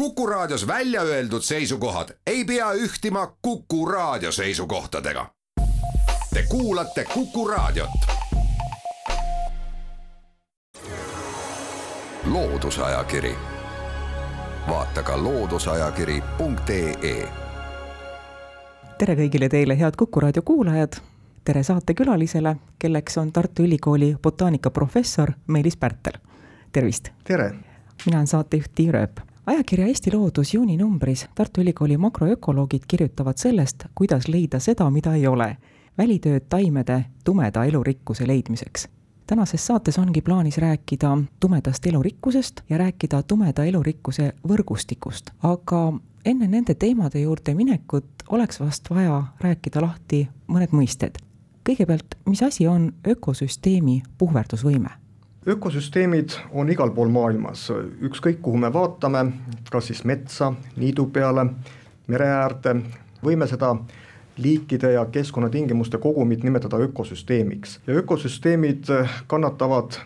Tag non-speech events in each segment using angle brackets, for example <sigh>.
Kuku Raadios välja öeldud seisukohad ei pea ühtima Kuku Raadio seisukohtadega. Te kuulate Kuku Raadiot. loodusajakiri, vaata ka looduseajakiri.ee. tere kõigile teile, head Kuku Raadio kuulajad. tere saatekülalisele, kelleks on Tartu Ülikooli botaanikaprofessor Meelis Pärtel. tervist. tere. mina olen saatejuht Tiia Rööp ajakirja Eesti Loodus juuninumbris Tartu Ülikooli makroökoloogid kirjutavad sellest, kuidas leida seda, mida ei ole. välitööd taimede tumeda elurikkuse leidmiseks. tänases saates ongi plaanis rääkida tumedast elurikkusest ja rääkida tumeda elurikkuse võrgustikust, aga enne nende teemade juurde minekut oleks vast vaja rääkida lahti mõned mõisted. kõigepealt, mis asi on ökosüsteemi puhverdusvõime? Ökosüsteemid on igal pool maailmas, ükskõik kuhu me vaatame, kas siis metsa, niidu peale, mere äärde, võime seda liikide ja keskkonnatingimuste kogumit nimetada ökosüsteemiks. Ja ökosüsteemid kannatavad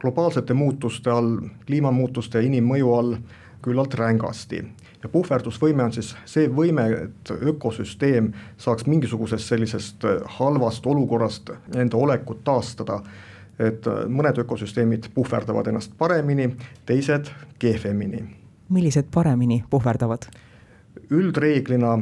globaalsete muutuste all, kliimamuutuste ja inimmõju all küllalt rängasti. ja puhverdusvõime on siis see võime, et ökosüsteem saaks mingisugusest sellisest halvast olukorrast enda olekut taastada et mõned ökosüsteemid puhverdavad ennast paremini, teised kehvemini. millised paremini puhverdavad? üldreeglina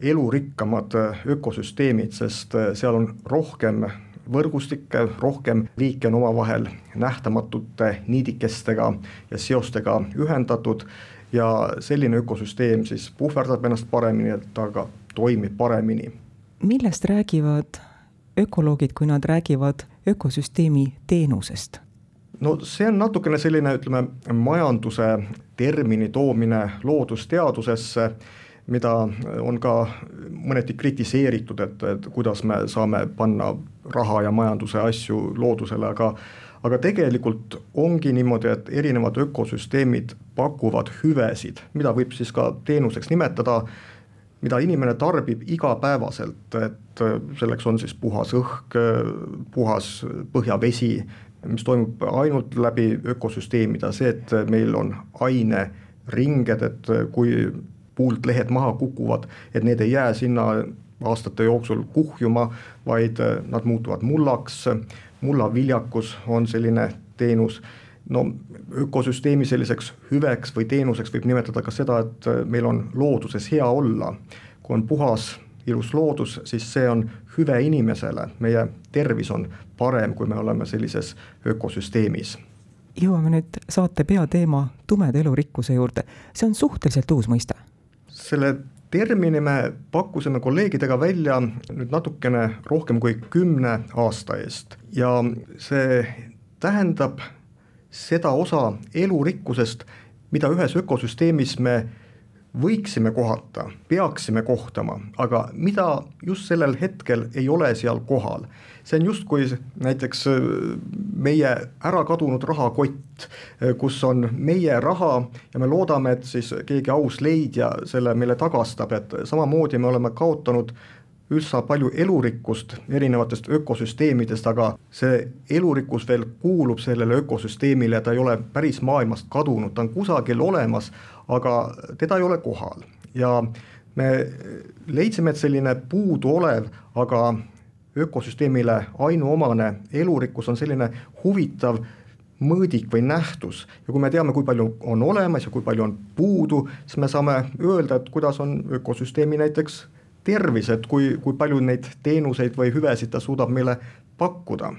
elurikkamad ökosüsteemid, sest seal on rohkem võrgustikke, rohkem liike on omavahel nähtamatute niidikestega ja seostega ühendatud ja selline ökosüsteem siis puhverdab ennast paremini, et ta ka toimib paremini. millest räägivad ökoloogid, kui nad räägivad ökosüsteemi teenusest? no see on natukene selline, ütleme, majanduse termini toomine loodusteadusesse, mida on ka mõneti kritiseeritud, et, et kuidas me saame panna raha ja majanduse asju loodusele, aga aga tegelikult ongi niimoodi, et erinevad ökosüsteemid pakuvad hüvesid, mida võib siis ka teenuseks nimetada, mida inimene tarbib igapäevaselt, et selleks on siis puhas õhk, puhas põhjavesi, mis toimub ainult läbi ökosüsteemide, see, et meil on aineringed, et kui puult lehed maha kukuvad, et need ei jää sinna aastate jooksul kuhjuma, vaid nad muutuvad mullaks, mullaviljakus on selline teenus, no ökosüsteemi selliseks hüveks või teenuseks võib nimetada ka seda, et meil on looduses hea olla, kui on puhas ilus loodus, siis see on hüve inimesele, meie tervis on parem, kui me oleme sellises ökosüsteemis. jõuame nüüd saate peateema tumeda elurikkuse juurde, see on suhteliselt uus mõiste. selle termini me pakkusime kolleegidega välja nüüd natukene rohkem kui kümne aasta eest ja see tähendab seda osa elurikkusest, mida ühes ökosüsteemis me võiksime kohata, peaksime kohtama, aga mida just sellel hetkel ei ole seal kohal. see on justkui näiteks äh, meie ära kadunud rahakott, äh, kus on meie raha ja me loodame, et siis keegi aus leidja selle meile tagastab, et samamoodi me oleme kaotanud üsna palju elurikkust erinevatest ökosüsteemidest, aga see elurikkus veel kuulub sellele ökosüsteemile, ta ei ole päris maailmast kadunud, ta on kusagil olemas, aga teda ei ole kohal. Ja me leidsime, et selline puuduolev, aga ökosüsteemile ainuomane elurikkus on selline huvitav mõõdik või nähtus. Ja kui me teame, kui palju on olemas ja kui palju on puudu, siis me saame öelda, et kuidas on ökosüsteemi näiteks tervis, et kui, kui palju neid teenuseid või hüvesid ta suudab meile pakkuda.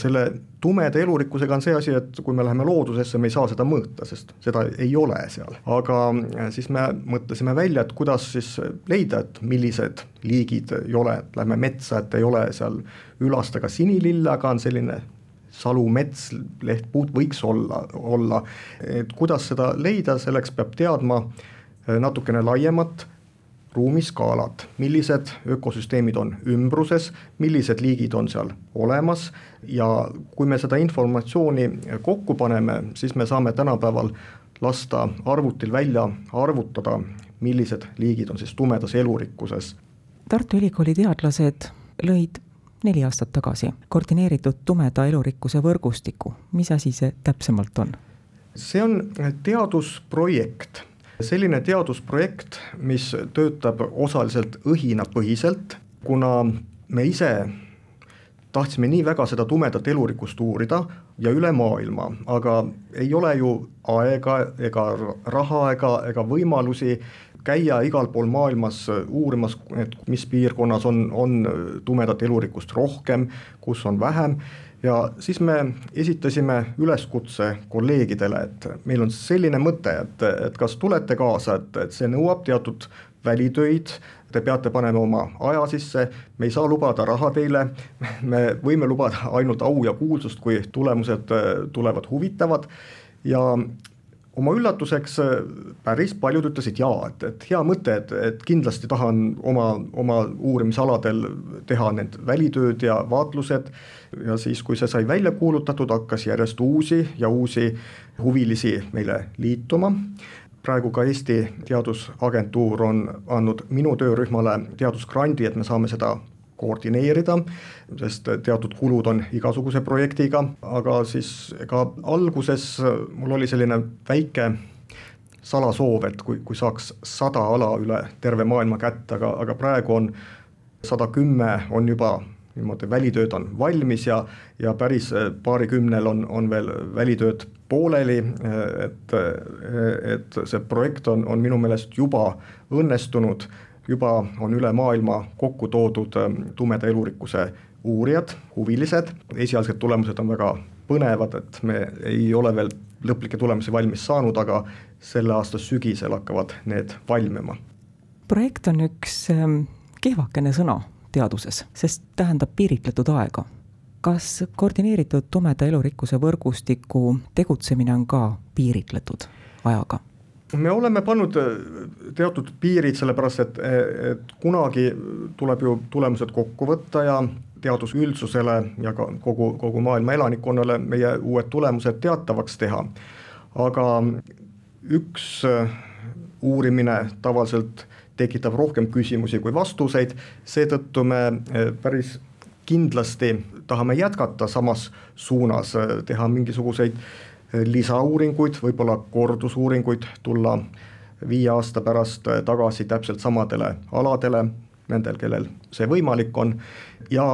Selle tumeda elurikkusega on see asi, et kui me läheme loodusesse, me ei saa seda mõõta, sest seda ei ole seal, aga äh, siis me mõtlesime välja, et kuidas siis leida, et millised liigid ei ole, et lähme metsa, et ei ole seal ülastega sinilill, aga on selline salumets, lehtpuud võiks olla, olla, et kuidas seda leida, selleks peab teadma äh, natukene laiemat ruumiskaalad, millised ökosüsteemid on ümbruses, millised liigid on seal olemas ja kui me seda informatsiooni kokku paneme, siis me saame tänapäeval lasta arvutil välja arvutada, millised liigid on siis tumedas elurikkuses. Tartu Ülikooli teadlased lõid neli aastat tagasi koordineeritud tumeda elurikkuse võrgustiku, mis asi see täpsemalt on? see on teadusprojekt selline teadusprojekt, mis töötab osaliselt õhinapõhiselt, kuna me ise tahtsime nii väga seda tumedat elurikkust uurida ja üle maailma, aga ei ole ju aega ega raha ega, ega võimalusi käia igal pool maailmas uurimas, et mis piirkonnas on, on tumedat elurikkust rohkem, kus on vähem. Ja siis me esitasime üleskutse kolleegidele, et meil on selline mõte, et, et kas tulete kaasa, et, et see nõuab teatud välitöid, te peate panema oma aja sisse, me ei saa lubada raha teile, me võime lubada ainult au ja kuulsust, kui tulemused äh, tulevad huvitavad. Ja oma üllatuseks äh, päris paljud ütlesid jaa, et, et hea mõte, et, et kindlasti tahan oma, oma uurimisaladel teha need välitööd ja vaatlused. Ja siis, kui see sai välja kuulutatud, hakkas järjest uusi ja uusi huvilisi meile liituma. Praegu ka Eesti Teadusagentuur on andnud minu töörühmale teadusgrandi, et me saame seda koordineerida, sest teatud kulud on igasuguse projektiga, aga siis ega alguses mul oli selline väike salasoov, et kui, kui saaks sada ala üle terve maailma kätte, aga, aga praegu on sada kümme on juba niimoodi välitööd on valmis ja, ja päris paarikümnel on, on veel välitööd pooleli, et, et see projekt on, on minu meelest juba õnnestunud, juba on üle maailma kokku toodud ähm, tumeda elurikkuse uurijad, huvilised, esialgsed tulemused on väga põnevad, et me ei ole veel lõplikke tulemusi valmis saanud, aga selle aasta sügisel hakkavad need valmima. projekt on üks ähm, kehvakene sõna teaduses, sest tähendab piiritletud aega. kas koordineeritud tumeda elurikkuse võrgustiku tegutsemine on ka piiritletud ajaga? Me oleme pannud äh, teatud piirid, sellepärast et, et kunagi tuleb ju tulemused kokku võtta ja teadusüldsusele ja ka kogu, kogu maailma elanikkonnale meie uued tulemused teatavaks teha. aga üks äh, uurimine tavaliselt tekitab rohkem küsimusi kui vastuseid, seetõttu me päris kindlasti tahame jätkata samas suunas, eh, teha mingisuguseid eh, lisauuringuid, võib-olla kordusuuringuid, tulla viie aasta pärast tagasi täpselt samadele aladele, nendel, kellel see võimalik on, ja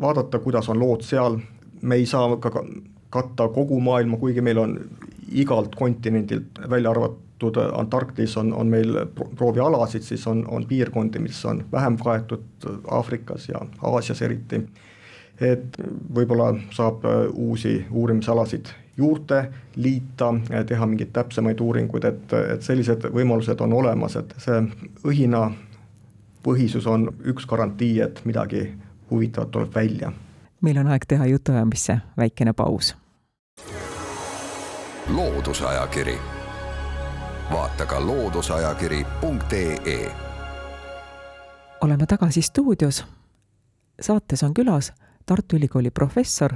vaadata, kuidas on lood seal, me ei saa ka katta kogu maailma, kuigi meil on igalt kontinendilt välja arvatud Antarktis on, on meil proovialasid, siis on, on piirkondi, mis on vähem kaetud Aafrikas ja Aasias eriti. et võib-olla saab uusi uurimisalasid juurde liita, teha mingeid täpsemaid uuringuid, et, et sellised võimalused on olemas, et see õhina põhisus on üks garantii, et midagi huvitavat tuleb välja. meil on aeg teha jutuajamisse väikene paus. loodusajakiri vaata ka looduseajakiri.ee. oleme tagasi stuudios. saates on külas Tartu Ülikooli professor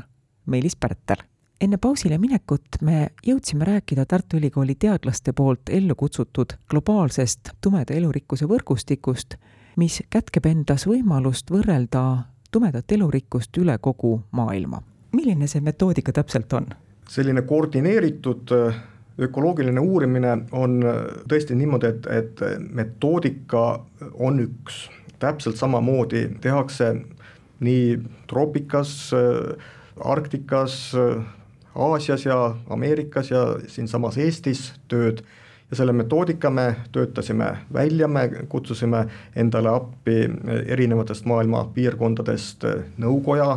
Meelis Pärtel. Enne pausile minekut me jõudsime rääkida Tartu Ülikooli teadlaste poolt ellu kutsutud globaalsest tumeda elurikkuse võrgustikust, mis kätkeb endas võimalust võrrelda tumedat elurikkust üle kogu maailma. milline see metoodika täpselt on? selline koordineeritud ökoloogiline uurimine on äh, tõesti niimoodi, et, et metoodika on üks, täpselt samamoodi tehakse nii troopikas, äh, Arktikas, äh, Aasias ja Ameerikas ja siinsamas Eestis tööd. Ja selle metoodika me töötasime välja, me kutsusime endale appi erinevatest maailma piirkondadest nõukoja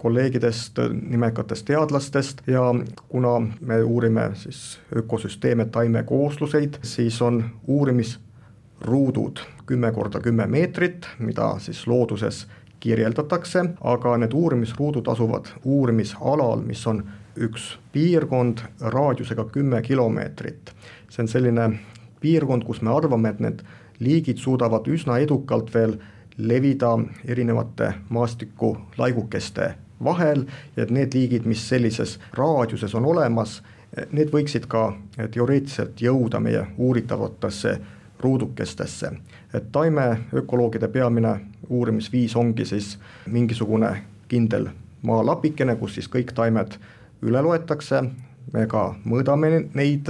kolleegidest, nimekatest teadlastest. Ja kuna me uurime siis ökosüsteeme, taimekoosluseid, siis on uurimisruudud kümme korda kümme meetrit, mida siis looduses kirjeldatakse, aga need uurimisruudud asuvad uurimisalal, mis on üks piirkond raadiusega kümme kilomeetrit. see on selline piirkond, kus me arvame, et need liigid suudavad üsna edukalt veel levida erinevate maastiku laigukeste vahel et need liigid, mis sellises raadiuses on olemas, need võiksid ka teoreetiliselt jõuda meie uuritavatesse ruudukestesse. et taimeökoloogide peamine uurimisviis ongi siis mingisugune kindel maalapikene, kus siis kõik taimed üle loetakse, me ka mõõdame neid,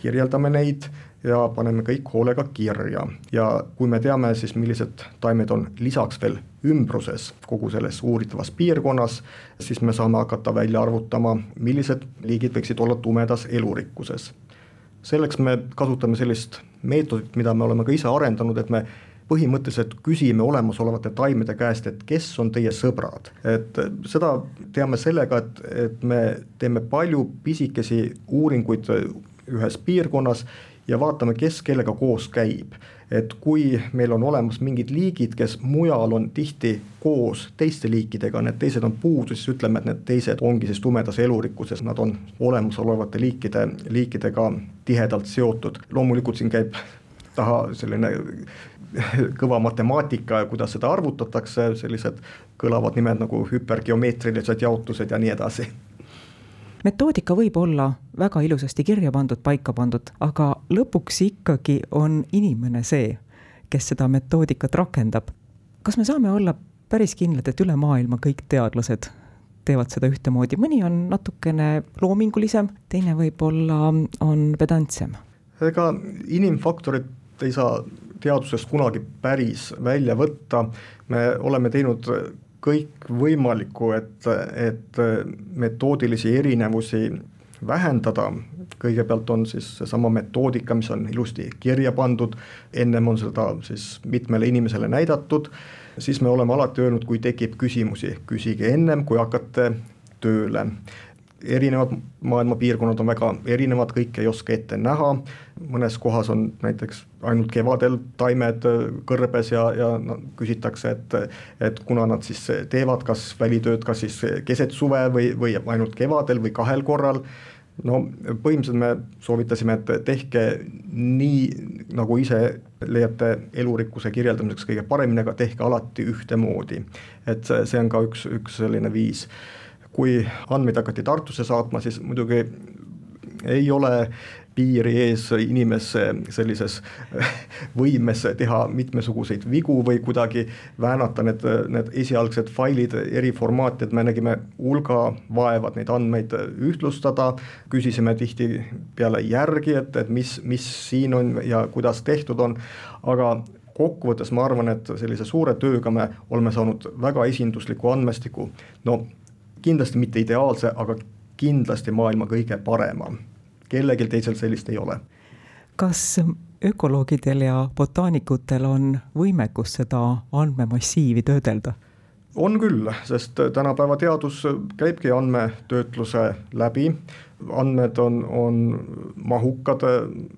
kirjeldame neid ja paneme kõik hoolega kirja ja kui me teame siis, millised taimed on lisaks veel ümbruses kogu selles uuritavas piirkonnas, siis me saame hakata välja arvutama, millised liigid võiksid olla tumedas elurikkuses. selleks me kasutame sellist meetodit, mida me oleme ka ise arendanud, et me põhimõtteliselt küsime olemasolevate taimede käest, et kes on teie sõbrad, et seda teame sellega, et, et me teeme palju pisikesi uuringuid ühes piirkonnas ja vaatame, kes kellega koos käib. et kui meil on olemas mingid liigid, kes mujal on tihti koos teiste liikidega, need teised on puudu, siis ütleme, et need teised ongi siis tumedas elurikkuses, nad on olemasolevate liikide, liikidega tihedalt seotud. loomulikult siin käib taha selline <laughs> kõva matemaatika ja kuidas seda arvutatakse, sellised kõlavad nimed nagu hüpergeomeetrilised jaotused ja nii edasi metoodika võib olla väga ilusasti kirja pandud, paika pandud, aga lõpuks ikkagi on inimene see, kes seda metoodikat rakendab. kas me saame olla päris kindlad, et üle maailma kõik teadlased teevad seda ühtemoodi, mõni on natukene loomingulisem, teine võib-olla on pedantsem? ega inimfaktorit ei saa teadusest kunagi päris välja võtta, me oleme teinud kõikvõimalikku, et, et metoodilisi erinevusi vähendada, kõigepealt on siis seesama metoodika, mis on ilusti kirja pandud, ennem on seda siis mitmele inimesele näidatud, siis me oleme alati öelnud, kui tekib küsimusi, küsige ennem, kui hakkate tööle erinevad maailma piirkonnad on väga erinevad, kõike ei oska ette näha, mõnes kohas on näiteks ainult kevadel taimed äh, kõrbes ja, ja no, küsitakse, et et kuna nad siis teevad kas välitööd, kas siis keset suve või, või ainult kevadel või kahel korral, no põhimõtteliselt me soovitasime, et tehke nii, nagu ise leiate elurikkuse kirjeldamiseks kõige paremini, aga tehke alati ühtemoodi. et see on ka üks, üks selline viis kui andmeid hakati Tartusse saatma, siis muidugi ei ole piiri ees inimese sellises <laughs> võimes teha mitmesuguseid vigu või kuidagi väänata need, need esialgsed failid eri formaati, et me nägime hulga vaeva, et neid andmeid ühtlustada, küsisime tihtipeale järgi, et, et mis, mis siin on ja kuidas tehtud on, aga kokkuvõttes ma arvan, et sellise suure tööga me oleme saanud väga esindusliku andmestiku, no kindlasti mitte ideaalse, aga kindlasti maailma kõige parema. kellelgi teisel sellist ei ole. kas ökoloogidel ja botaanikutel on võimekus seda andmemassiivi töödelda? on küll, sest tänapäeva teadus käibki andmetöötluse läbi, andmed on, on mahukad,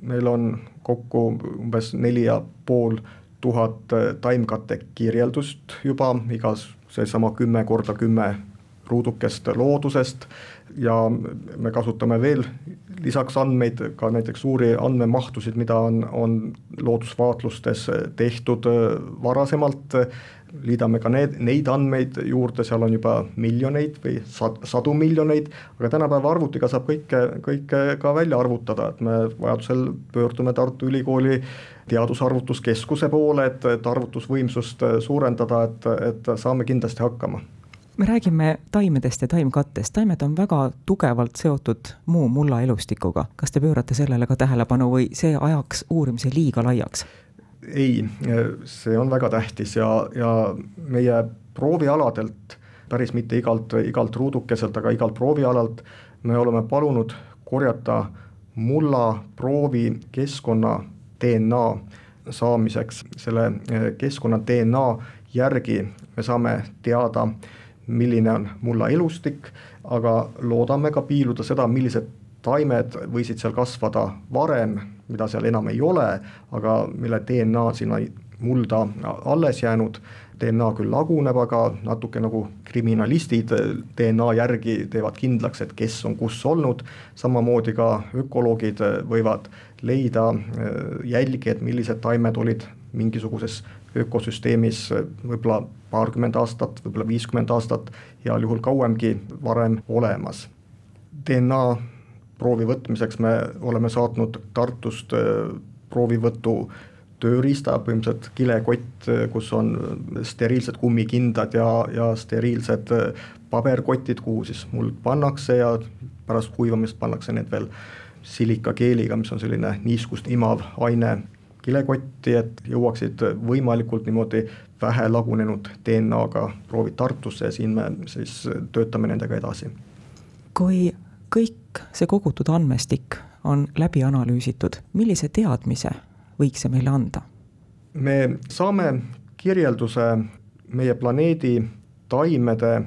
meil on kokku umbes neli ja pool tuhat taimkatte kirjeldust juba, igas seesama kümme korda kümme ruudukest loodusest ja me kasutame veel lisaks andmeid ka näiteks suuri andmemahtusid, mida on, on loodusvaatlustes tehtud äh, varasemalt, liidame ka need, neid andmeid juurde, seal on juba miljoneid või sad, sadu miljoneid, aga tänapäeva arvutiga saab kõike, kõike ka välja arvutada, et me vajadusel pöördume Tartu Ülikooli teadusarvutuskeskuse poole, et, et arvutusvõimsust suurendada, et, et saame kindlasti hakkama me räägime taimedest ja taimkattest, taimed on väga tugevalt seotud muu mulla elustikuga. kas te pöörate sellele ka tähelepanu või see ajaks uurimise liiga laiaks? ei, see on väga tähtis ja, ja meie proovialadelt, päris mitte igalt, igalt ruudukeselt, aga igalt proovialalt me oleme palunud korjata mulla proovi keskkonna DNA saamiseks, selle keskkonna DNA järgi me saame teada milline on mulla elustik, aga loodame ka piiluda seda, millised taimed võisid seal kasvada varem, mida seal enam ei ole, aga mille DNA sinna mulda alles jäänud, DNA küll laguneb, aga natuke nagu kriminalistid DNA järgi teevad kindlaks, et kes on kus olnud, samamoodi ka ökoloogid võivad leida jälgi, et millised taimed olid mingisuguses ökosüsteemis võib-olla paarkümmend aastat, võib-olla viiskümmend aastat, heal juhul kauemgi varem olemas. DNA proovi võtmiseks me oleme saatnud Tartust äh, proovivõtu tööriista, põhimõtteliselt kilekott, kus on steriilsed kummikindad ja, ja steriilsed paberkotid, kuhu siis muld pannakse ja pärast kuivamist pannakse need veel silikakeeliga, mis on selline niiskust imav aine kilekotti, et jõuaksid võimalikult niimoodi vähe lagunenud DNA-ga proovid Tartusse ja siin me siis töötame nendega edasi. kui kõik see kogutud andmestik on läbi analüüsitud, millise teadmise võiks see meile anda? me saame kirjelduse meie planeedi taimede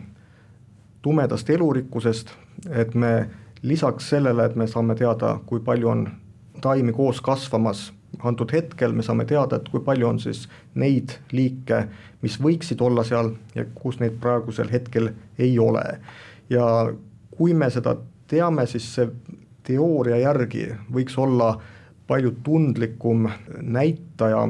tumedast elurikkusest, et me lisaks sellele, et me saame teada, kui palju on taimi koos kasvamas antud hetkel me saame teada, et kui palju on siis neid liike, mis võiksid olla seal ja kus neid praegusel hetkel ei ole. ja kui me seda teame, siis see teooria järgi võiks olla palju tundlikum näitaja,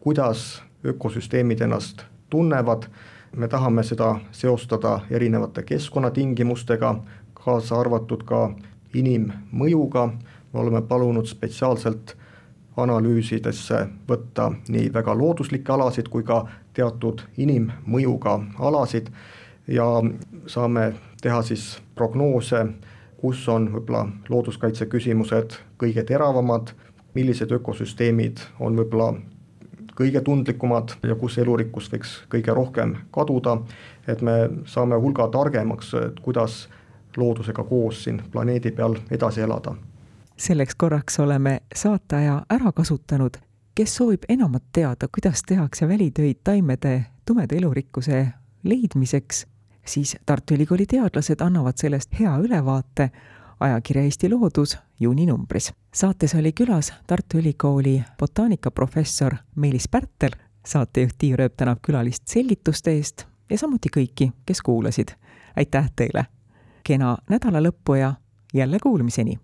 kuidas ökosüsteemid ennast tunnevad, me tahame seda seostada erinevate keskkonnatingimustega, kaasa arvatud ka inimmõjuga, me oleme palunud spetsiaalselt analüüsidesse võtta nii väga looduslikke alasid kui ka teatud inimmõjuga alasid. Ja saame teha siis prognoose, kus on võib-olla looduskaitse küsimused kõige teravamad, millised ökosüsteemid on võib-olla kõige tundlikumad ja kus elurikkus võiks kõige rohkem kaduda, et me saame hulga targemaks, et kuidas loodusega koos siin planeedi peal edasi elada selleks korraks oleme saateaja ära kasutanud. kes soovib enamat teada, kuidas tehakse välitöid taimede tumeda elurikkuse leidmiseks, siis Tartu Ülikooli teadlased annavad sellest hea ülevaate ajakirja Eesti Loodus juuninumbris. saates oli külas Tartu Ülikooli botaanikaprofessor Meelis Pärtel, saatejuht Tiia Rööp tänab külalist selgituste eest ja samuti kõiki, kes kuulasid. aitäh teile! kena nädala lõppu ja jälle kuulmiseni!